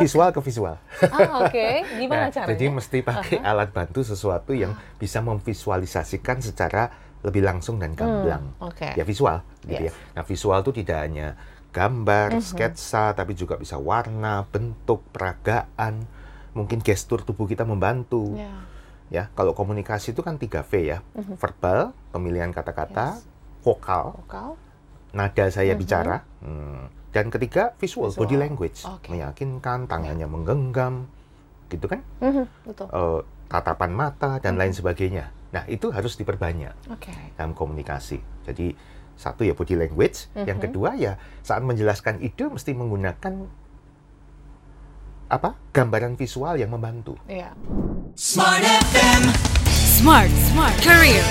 visual ke visual. Ah, oke. Gimana Nah, caranya? Jadi mesti pakai alat bantu sesuatu yang bisa memvisualisasikan secara lebih langsung dan gamblang. Hmm, oke. Ya visual, gitu Yes. ya. Nah visual itu tidak hanya gambar, Mhm. sketsa, tapi juga bisa warna, bentuk, peragaan, mungkin gestur tubuh kita membantu. Ya. Ya, kalau komunikasi itu kan 3V ya, verbal, pemilihan kata-kata, Yes. vokal, Vokal. nada saya bicara, hmm, dan ketiga visual, Visual. body language, Oke. meyakinkan, tangannya menggenggam, gitu kan, Mhm, Betul. Eh, tatapan mata dan lain sebagainya. Nah itu harus diperbanyak Oke. dalam komunikasi. Jadi satu ya body language, yang kedua ya saat menjelaskan ide mesti menggunakan apa gambaran visual yang membantu. Iya. Smart FM. Smart, smart career.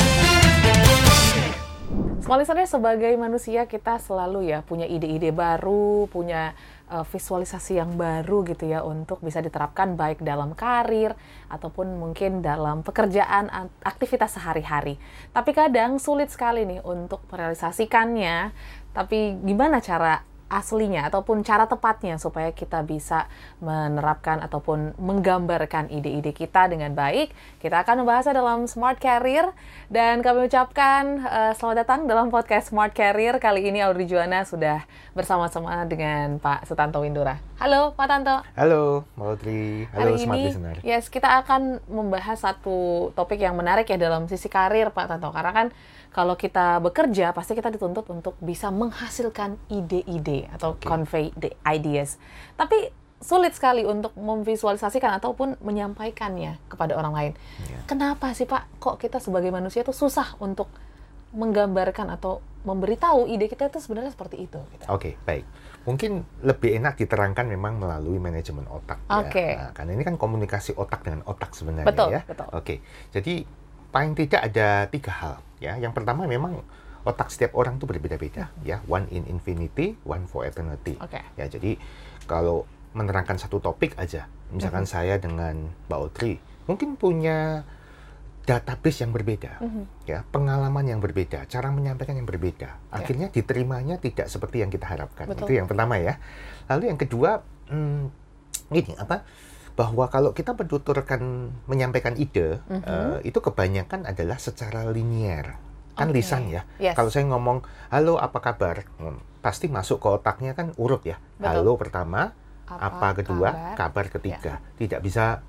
Small sebagai manusia kita selalu ya punya ide-ide baru, punya uh, visualisasi yang baru gitu ya untuk bisa diterapkan baik dalam karir ataupun mungkin dalam pekerjaan an- aktivitas sehari-hari. Tapi kadang sulit sekali nih untuk merealisasikannya. Tapi gimana cara aslinya ataupun cara tepatnya supaya kita bisa menerapkan ataupun menggambarkan ide-ide kita dengan baik. Kita akan membahasnya dalam Smart Career dan kami ucapkan eh, selamat datang dalam podcast Smart Career. Kali ini Audrey Juana sudah bersama-sama dengan Pak Sutanto Windura. Halo Pak Tanto. Halo, Maudri. Halo, Hari smart ini, listener. yes, kita akan membahas satu topik yang menarik ya dalam sisi karir, Pak Tanto. Karena kan kalau kita bekerja, pasti kita dituntut untuk bisa menghasilkan ide-ide atau convey the ideas. Tapi sulit sekali untuk memvisualisasikan ataupun menyampaikannya kepada orang lain. Iya. Kenapa sih Pak? Kok kita sebagai manusia itu susah untuk menggambarkan atau memberitahu ide kita itu sebenarnya seperti itu? gitu. Oke, baik. Mungkin lebih enak diterangkan memang melalui manajemen otak Oke. ya. Nah, karena ini kan komunikasi otak dengan otak sebenarnya Betul, ya. betul. Oke. Jadi paling tidak ada tiga hal ya. Yang pertama memang otak setiap orang itu berbeda-beda ya. One in infinity, one for eternity. Hmm. Oke. Ya, jadi kalau menerangkan satu topik aja, misalkan Hmm. saya dengan Mbak Audrey mungkin punya database yang berbeda, Mhm. ya pengalaman yang berbeda, cara menyampaikan yang berbeda. Akhirnya diterimanya tidak seperti yang kita harapkan. Ya. Betul. Itu yang pertama ya. Lalu yang kedua, hmm, ini apa? Bahwa kalau kita menuturkan menyampaikan ide, Mhm. eh, itu kebanyakan adalah secara linier, kan Oke. lisan ya. Yes. Kalau saya ngomong, halo apa kabar, Hmm, pasti masuk ke otaknya kan urut ya. Betul. Halo pertama, Apa apa, kedua, kabar? Ya. kabar, ketiga. Tidak bisa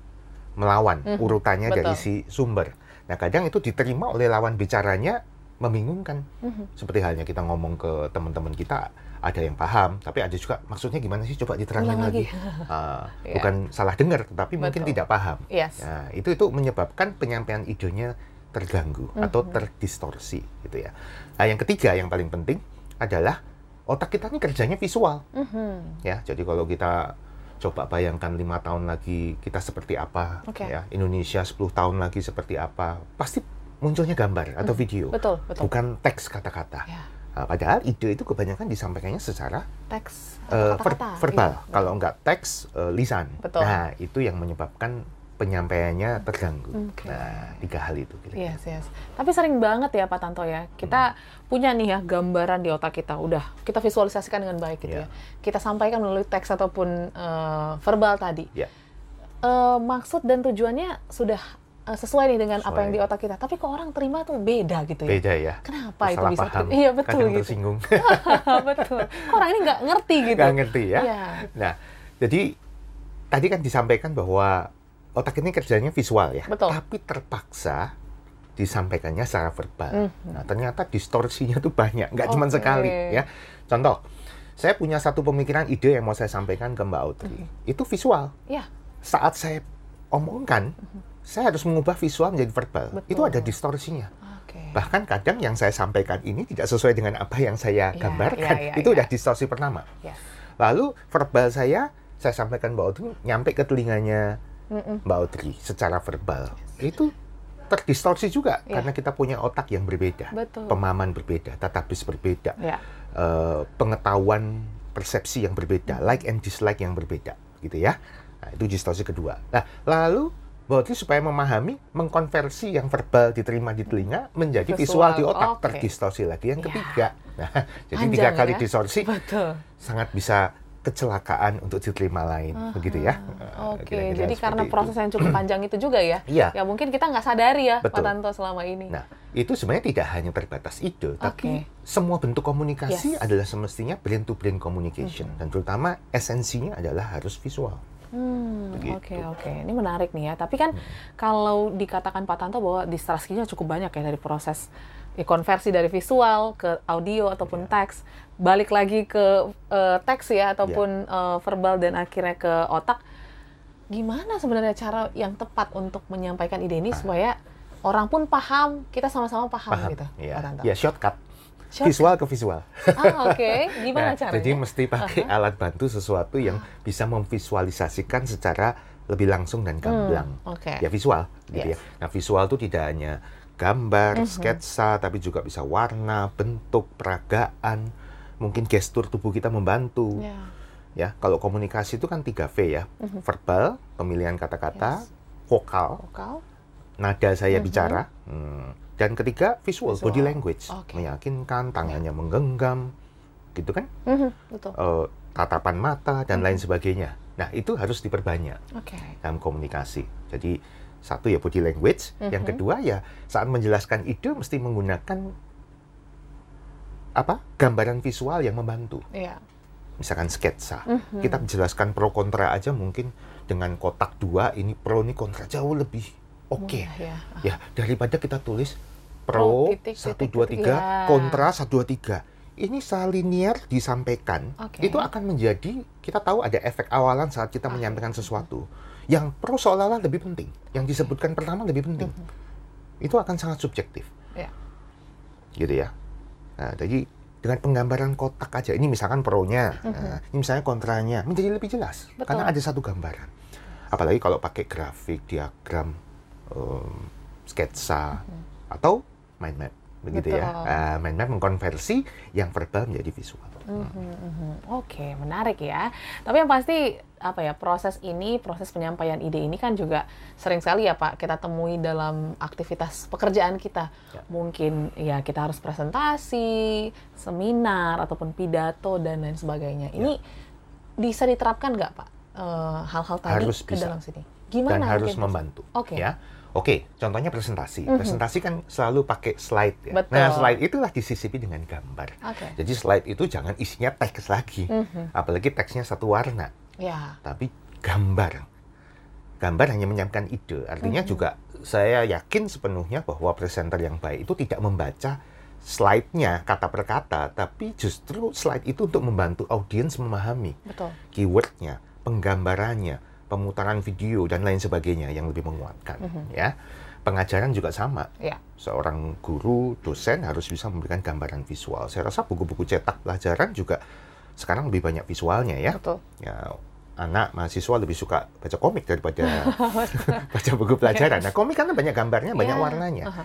melawan Mhm, urutannya dari betul. si sumber. Nah, kadang itu diterima oleh lawan bicaranya membingungkan. Mhm. Seperti halnya kita ngomong ke teman-teman kita, ada yang paham, tapi ada juga maksudnya gimana sih? Coba diterangin Ulang lagi. lagi. Ah, Iya. Bukan salah dengar, tetapi mungkin Betul. tidak paham. Yes. Nah, itu itu menyebabkan penyampaian idenya terganggu atau Mhm. terdistorsi gitu ya. Nah, yang ketiga yang paling penting adalah otak kita ini kerjanya visual Mhm. ya. Jadi kalau kita coba bayangkan lima tahun lagi kita seperti apa Oke. ya, Indonesia 10 tahun lagi seperti apa, pasti munculnya gambar atau video. Hmm. Betul, betul. Bukan teks kata-kata. Ya. Nah, padahal ide itu kebanyakan disampaikannya secara Teks atau ver- verbal. Iya, Kalau enggak teks, eh, lisan. Betul. Nah, itu yang menyebabkan penyampaiannya terganggu. Oke. Nah, tiga hal itu kira-kira. Yes, yes. Tapi sering banget ya Pak Tanto ya, kita punya nih ya gambaran di otak kita, udah kita visualisasikan dengan baik gitu Iya. ya. Kita sampaikan melalui teks ataupun eh, verbal tadi. Ya. Eh, maksud dan tujuannya sudah eh, sesuai nih dengan apa Sesuai. yang di otak kita. Tapi kok orang terima tuh beda gitu ya. Beda ya. Kenapa itu bisa? paham. Iya betul Kadang gitu. tersinggung. betul. Kok orang ini nggak ngerti gitu. Nggak ngerti ya. Iya. Nah, jadi tadi kan disampaikan bahwa otak ini kerjanya visual ya. Betul. Tapi terpaksa disampaikannya secara verbal. Mhm. Nah, ternyata distorsinya tuh banyak, nggak cuma Oke. sekali ya. Contoh, saya punya satu pemikiran ide yang mau saya sampaikan ke Mbak Audrey. Itu visual. Iya. Saat saya omongkan, saya harus mengubah visual menjadi verbal. Betul. Itu ada distorsinya. Oke. Bahkan kadang yang saya sampaikan ini tidak sesuai dengan apa yang saya Iya, gambarkan. iya, iya, itu iya. udah distorsi pertama. Yes. Lalu verbal saya, saya sampaikan Mbak Audrey, nyampe ke telinganya Mm-mm. Mbak Audrey secara verbal. Itu terdistorsi juga Iya. karena kita punya otak yang berbeda, Betul. pemahaman berbeda, database berbeda, Ya. eh, pengetahuan persepsi yang berbeda, Hmm. like and dislike yang berbeda, gitu ya. Nah, itu distorsi kedua. Nah, lalu Mbak Audrey supaya memahami, mengkonversi yang verbal diterima di telinga menjadi visual, Visual, di otak, oke. terdistorsi lagi. Yang Ya. ketiga, nah, jadi Panjang tiga kali ya. distorsi Betul. sangat bisa kecelakaan untuk diterima lain, begitu ya. Oke, Kira-kira jadi karena itu. proses yang cukup panjang itu juga ya, Iya. ya mungkin kita nggak sadari ya, Pak Betul. Tanto selama ini. Nah, itu sebenarnya tidak hanya terbatas ide, tapi Oke. semua bentuk komunikasi Yes. Adalah semestinya brain to brain communication dan terutama esensinya adalah harus visual. Hmm, oke oke, ini menarik nih ya. Tapi kan kalau dikatakan Pak Tanto bahwa distraksinya cukup banyak ya dari proses ya, konversi dari visual ke audio Iya. ataupun teks, balik lagi ke eh, teks ya ataupun eh, verbal dan akhirnya ke otak. Gimana sebenarnya cara yang tepat untuk menyampaikan ide ini supaya orang pun paham, kita sama-sama paham, Ah. Paham? gitu, Ya, Pak Tanto. ya shortcut. Visual ke visual. Ah oke, gimana Nah, caranya? Jadi mesti pakai alat bantu sesuatu yang bisa memvisualisasikan secara lebih langsung dan gamblang. Hmm, oke. Ya visual, gitu Yes. ya. Nah visual itu tidak hanya gambar, Mhm. sketsa, tapi juga bisa warna, bentuk, peragaan, mungkin gestur tubuh kita membantu. Ya. Ya, kalau komunikasi itu kan 3V ya, verbal, pemilihan kata-kata, Yes. vokal, Vokal. nada saya Mhm. bicara, hmm. Dan ketiga visual, Visual. body language, Oke. meyakinkan, tangannya menggenggam, gitu kan, Mhm, betul. Eh, tatapan mata dan lain sebagainya. Nah itu harus diperbanyak Oke. dalam komunikasi. Jadi satu ya body language, yang Mhm. kedua ya saat menjelaskan ide mesti menggunakan apa gambaran visual yang membantu. Iya. Misalkan sketsa, Mhm. kita menjelaskan pro kontra aja mungkin dengan kotak dua ini pro ini kontra jauh lebih oke. Mudah ya. Ya, daripada kita tulis Pro, pro, titik, satu titik, dua titik, tiga, ya. kontra satu dua tiga. Ini secara linear disampaikan, Oke. itu akan menjadi kita tahu ada efek awalan saat kita Ah, menyampaikan sesuatu. Yang pro seolah-olah lebih penting, yang disebutkan pertama lebih penting. Itu akan sangat subjektif, Ya. gitu ya. Nah, jadi dengan penggambaran kotak aja, ini misalkan pro-nya, nah, ini misalnya kontranya, menjadi lebih jelas. Betul. karena ada satu gambaran. Apalagi kalau pakai grafik, diagram, em, sketsa, atau mind map, begitu ya. Betul. Ah, mind map mengkonversi yang verbal menjadi visual. Mhm, mhm. Oke, menarik ya. Tapi yang pasti apa ya proses ini, proses penyampaian ide ini kan juga sering sekali ya Pak kita temui dalam aktivitas pekerjaan kita. Ya. Mungkin ya kita harus presentasi, seminar ataupun pidato dan lain sebagainya. Ini bisa diterapkan nggak Pak eh, hal-hal tadi Harus ke bisa. dalam sini? Gimana? dan harus membantu. Oke. Ya, oke. Contohnya presentasi. Mhm. Presentasi kan selalu pakai slide. Ya. Betul. Nah, slide itulah disisipi dengan gambar. Oke. Jadi slide itu jangan isinya teks lagi, Mhm. apalagi teksnya satu warna, Ya. tapi gambar. Gambar hanya menyampaikan ide. Artinya Mhm. juga saya yakin sepenuhnya bahwa presenter yang baik itu tidak membaca slide-nya kata per kata, tapi justru slide itu untuk membantu audiens memahami Betul. keywordnya, penggambarannya, pemutaran video dan lain sebagainya yang lebih menguatkan. Ya, pengajaran juga sama. Ya. Seorang guru, dosen harus bisa memberikan gambaran visual. Saya rasa buku-buku cetak pelajaran juga sekarang lebih banyak visualnya ya. Betul. Ya, anak mahasiswa lebih suka baca komik daripada baca buku pelajaran. Nah, komik kan banyak gambarnya, banyak Ya. warnanya. Aha.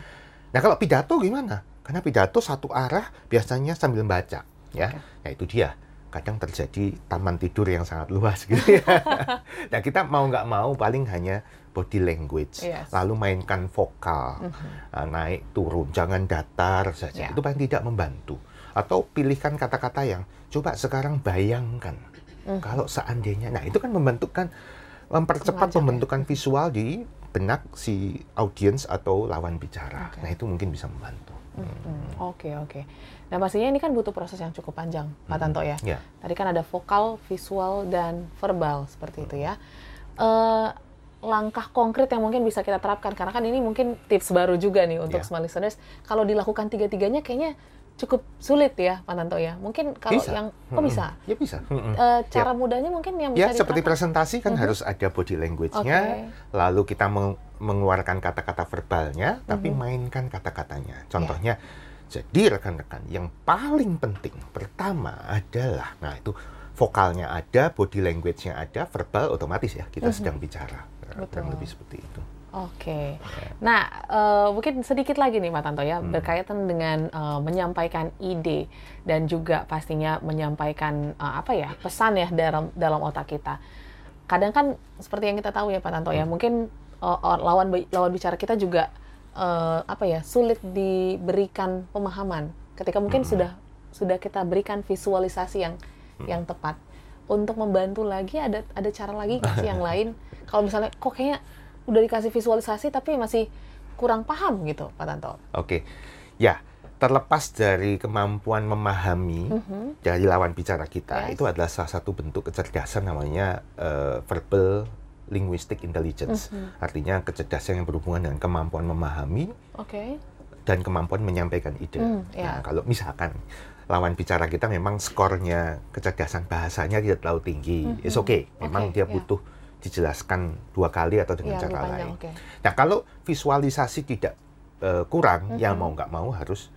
Nah, kalau pidato gimana? Karena pidato satu arah biasanya sambil baca, ya. Nah, itu dia. Kadang terjadi taman tidur yang sangat luas gitu ya. nah, kita mau nggak mau paling hanya body language, Yes. lalu mainkan vokal, uh, naik turun, jangan datar saja. Ya. Itu paling tidak membantu. Atau pilihkan kata-kata yang coba sekarang bayangkan kalau seandainya. Nah, itu kan membentukkan mempercepat Mengajak ya. pembentukan visual di benak si audiens atau lawan bicara. Oke. Nah, itu mungkin bisa membantu. Hmm, Oke oke. Dan pastinya ini kan butuh proses yang cukup panjang, Pak Tanto ya. Ya. Tadi kan ada vokal, visual, dan verbal seperti itu ya. Eh, langkah konkret yang mungkin bisa kita terapkan karena kan ini mungkin tips baru juga nih untuk Ya. smart listeners. Kalau dilakukan tiga-tiganya kayaknya cukup sulit ya, Pak Tanto ya. Mungkin kalau Bisa. yang oh bisa. Ya bisa. Eh, cara mudahnya mungkin yang Ya, bisa seperti diterapkan. presentasi kan harus ada body language-nya, Oke. lalu kita meng- mengeluarkan kata-kata verbalnya, tapi Mhm. mainkan kata-katanya. Contohnya, jadi rekan-rekan, yang paling penting pertama adalah, nah itu vokalnya ada, body language-nya ada, verbal otomatis ya, kita sedang bicara. Betul. Lebih seperti itu. Oke. Nah, eh, mungkin sedikit lagi nih, Pak Tanto ya, Hmm. berkaitan dengan eh, menyampaikan ide dan juga pastinya menyampaikan eh, apa ya pesan ya dalam dalam otak kita. Kadang kan seperti yang kita tahu ya, Pak Tanto ya, mungkin eh, or- lawan bi- lawan bicara kita juga eh, apa ya sulit diberikan pemahaman ketika mungkin sudah sudah kita berikan visualisasi yang yang tepat. untuk membantu lagi ada ada cara lagi nggak sih yang lain? Kalau misalnya kok kayaknya udah dikasih visualisasi tapi masih kurang paham gitu, Pak Tanto. Oke, ya terlepas dari kemampuan memahami dari lawan bicara kita, Yes. itu adalah salah satu bentuk kecerdasan namanya eh, verbal linguistic intelligence. Artinya kecerdasan yang berhubungan dengan kemampuan memahami Oke. dan kemampuan menyampaikan ide. Hmm, ya. Nah, kalau misalkan lawan bicara kita memang skornya kecerdasan bahasanya tidak terlalu tinggi, it's okay. Memang Oke, dia ya. butuh dijelaskan dua kali atau dengan Iya, cara lain. oke. Nah, kalau visualisasi tidak eh, kurang, Mm-hmm. ya mau nggak mau harus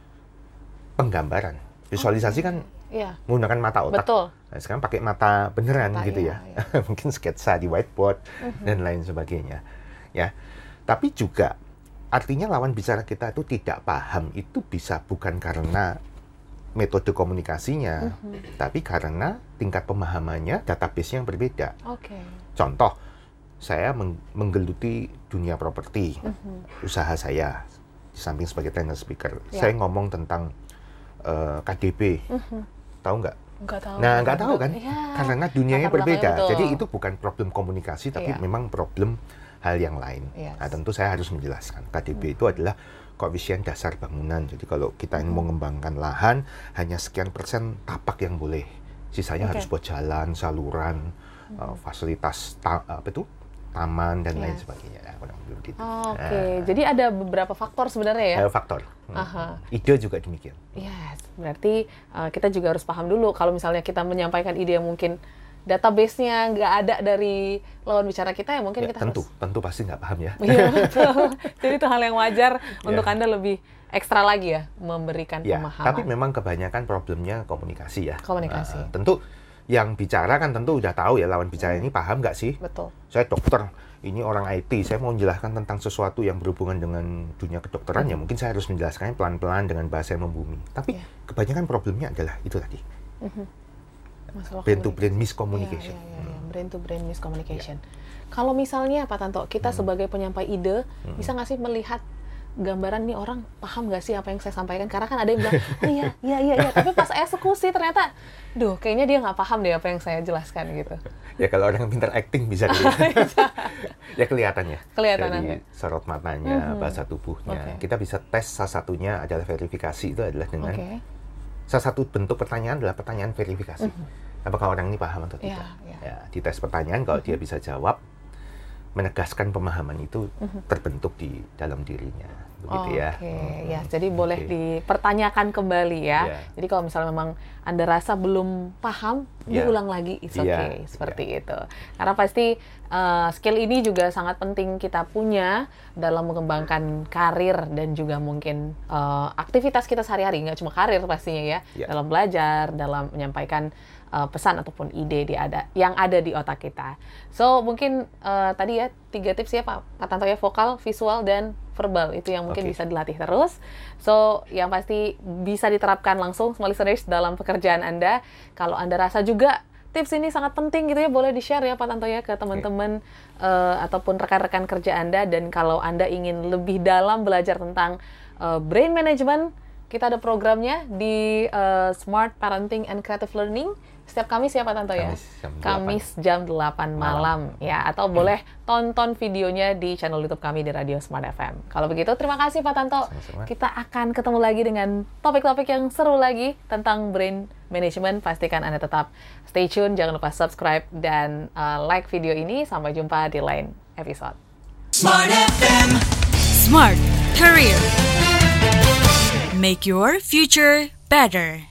penggambaran. Visualisasi kan Iya. menggunakan mata otak. Betul. Nah, sekarang pakai mata beneran Mata, gitu iya, ya. Mungkin sketsa di whiteboard dan lain sebagainya. Ya. Tapi juga artinya lawan bicara kita itu tidak paham itu bisa bukan karena metode komunikasinya, tapi karena tingkat pemahamannya database yang berbeda. Oke. Contoh, saya meng- menggeluti dunia properti, usaha saya di samping sebagai trainer speaker. Ya. Saya ngomong tentang eh, KDB, tahu nggak? Nggak tahu. Nah, nggak tahu kan? Iya. Karena dunianya berbeda. betul. Jadi itu bukan problem komunikasi, tapi Iya. memang problem hal yang lain. Yes. Nah, tentu saya harus menjelaskan. KDB itu adalah koefisien dasar bangunan. Jadi kalau kita ingin mengembangkan lahan, hanya sekian persen tapak yang boleh. Sisanya Oke. harus buat jalan, saluran, eh, fasilitas ta- apa itu taman dan lain Yes. sebagainya. Nah, kurang lebih begitu. Oke, Nah, jadi ada beberapa faktor sebenarnya ya. eh, faktor. Hmm. Aha. Ide juga demikian. Yes, berarti uh, kita juga harus paham dulu kalau misalnya kita menyampaikan ide yang mungkin database-nya nggak ada dari lawan bicara kita ya mungkin Ya, kita tentu, harus tentu pasti nggak paham ya. Iya betul. Jadi itu hal yang wajar untuk Ya. anda lebih ekstra lagi ya memberikan Ya, pemahaman. tapi memang kebanyakan problemnya komunikasi ya. Komunikasi. Nah, tentu yang bicara kan tentu udah tahu ya lawan bicara ini paham nggak sih? betul. Saya dokter, ini orang IT, saya mau menjelaskan tentang sesuatu yang berhubungan dengan dunia kedokteran ya mungkin saya harus menjelaskannya pelan-pelan dengan bahasa yang membumi. Tapi Ya. kebanyakan problemnya adalah itu tadi, Masalah brain to brain miscommunication. Iya, iya, iya, brain to brain miscommunication. Kalau misalnya Pak Tanto, kita sebagai penyampai ide bisa nggak sih melihat gambaran nih orang paham nggak sih apa yang saya sampaikan? Karena kan ada yang bilang, oh iya, iya, iya, iya. Tapi pas eksekusi ternyata, duh, kayaknya dia nggak paham deh apa yang saya jelaskan gitu. Ya kalau orang yang pintar acting bisa dilihat. ya kelihatan ya. Kelihatan Dari sorot matanya, bahasa tubuhnya. Oke. Kita bisa tes salah satunya adalah verifikasi itu adalah dengan Oke. salah satu bentuk pertanyaan adalah pertanyaan verifikasi. Apakah orang ini paham atau Iya, tidak? iya. Ya, di tes pertanyaan kalau dia bisa jawab, menegaskan pemahaman itu terbentuk di dalam dirinya, begitu ya. Oke, Hmm, ya. Jadi boleh dipertanyakan kembali ya. Iya. Jadi kalau misalnya memang Anda rasa belum paham, Iya. diulang lagi, it's Iya, okay, seperti itu. Karena pasti uh, skill ini juga sangat penting kita punya dalam mengembangkan karir dan juga mungkin uh, aktivitas kita sehari-hari, nggak cuma karir pastinya ya, Iya. dalam belajar, dalam menyampaikan uh, pesan ataupun ide di ada yang ada di otak kita. So mungkin uh, tadi ya tiga tips ya Pak Pak Tanto ya vokal, visual dan verbal itu yang mungkin Oke. bisa dilatih terus. So yang pasti bisa diterapkan langsung small listeners dalam pekerjaan Anda. Kalau Anda rasa juga tips ini sangat penting gitu ya boleh di share ya Pak Tanto ya ke teman-teman uh, ataupun rekan-rekan kerja Anda dan kalau Anda ingin lebih dalam belajar tentang uh, brain management kita ada programnya di uh, Smart Parenting and Creative Learning setiap Kamis ya Pak Tanto ya. Kamis jam 8. Kamis jam 8 malam ya atau boleh tonton videonya di channel YouTube kami di Radio Smart FM. Kalau begitu terima kasih Pak Tanto. Sama-sama. Kita akan ketemu lagi dengan topik-topik yang seru lagi tentang brain management. Pastikan Anda tetap stay tune, jangan lupa subscribe dan uh, like video ini. Sampai jumpa di lain episode. Smart FM. Smart Career. Make your future better.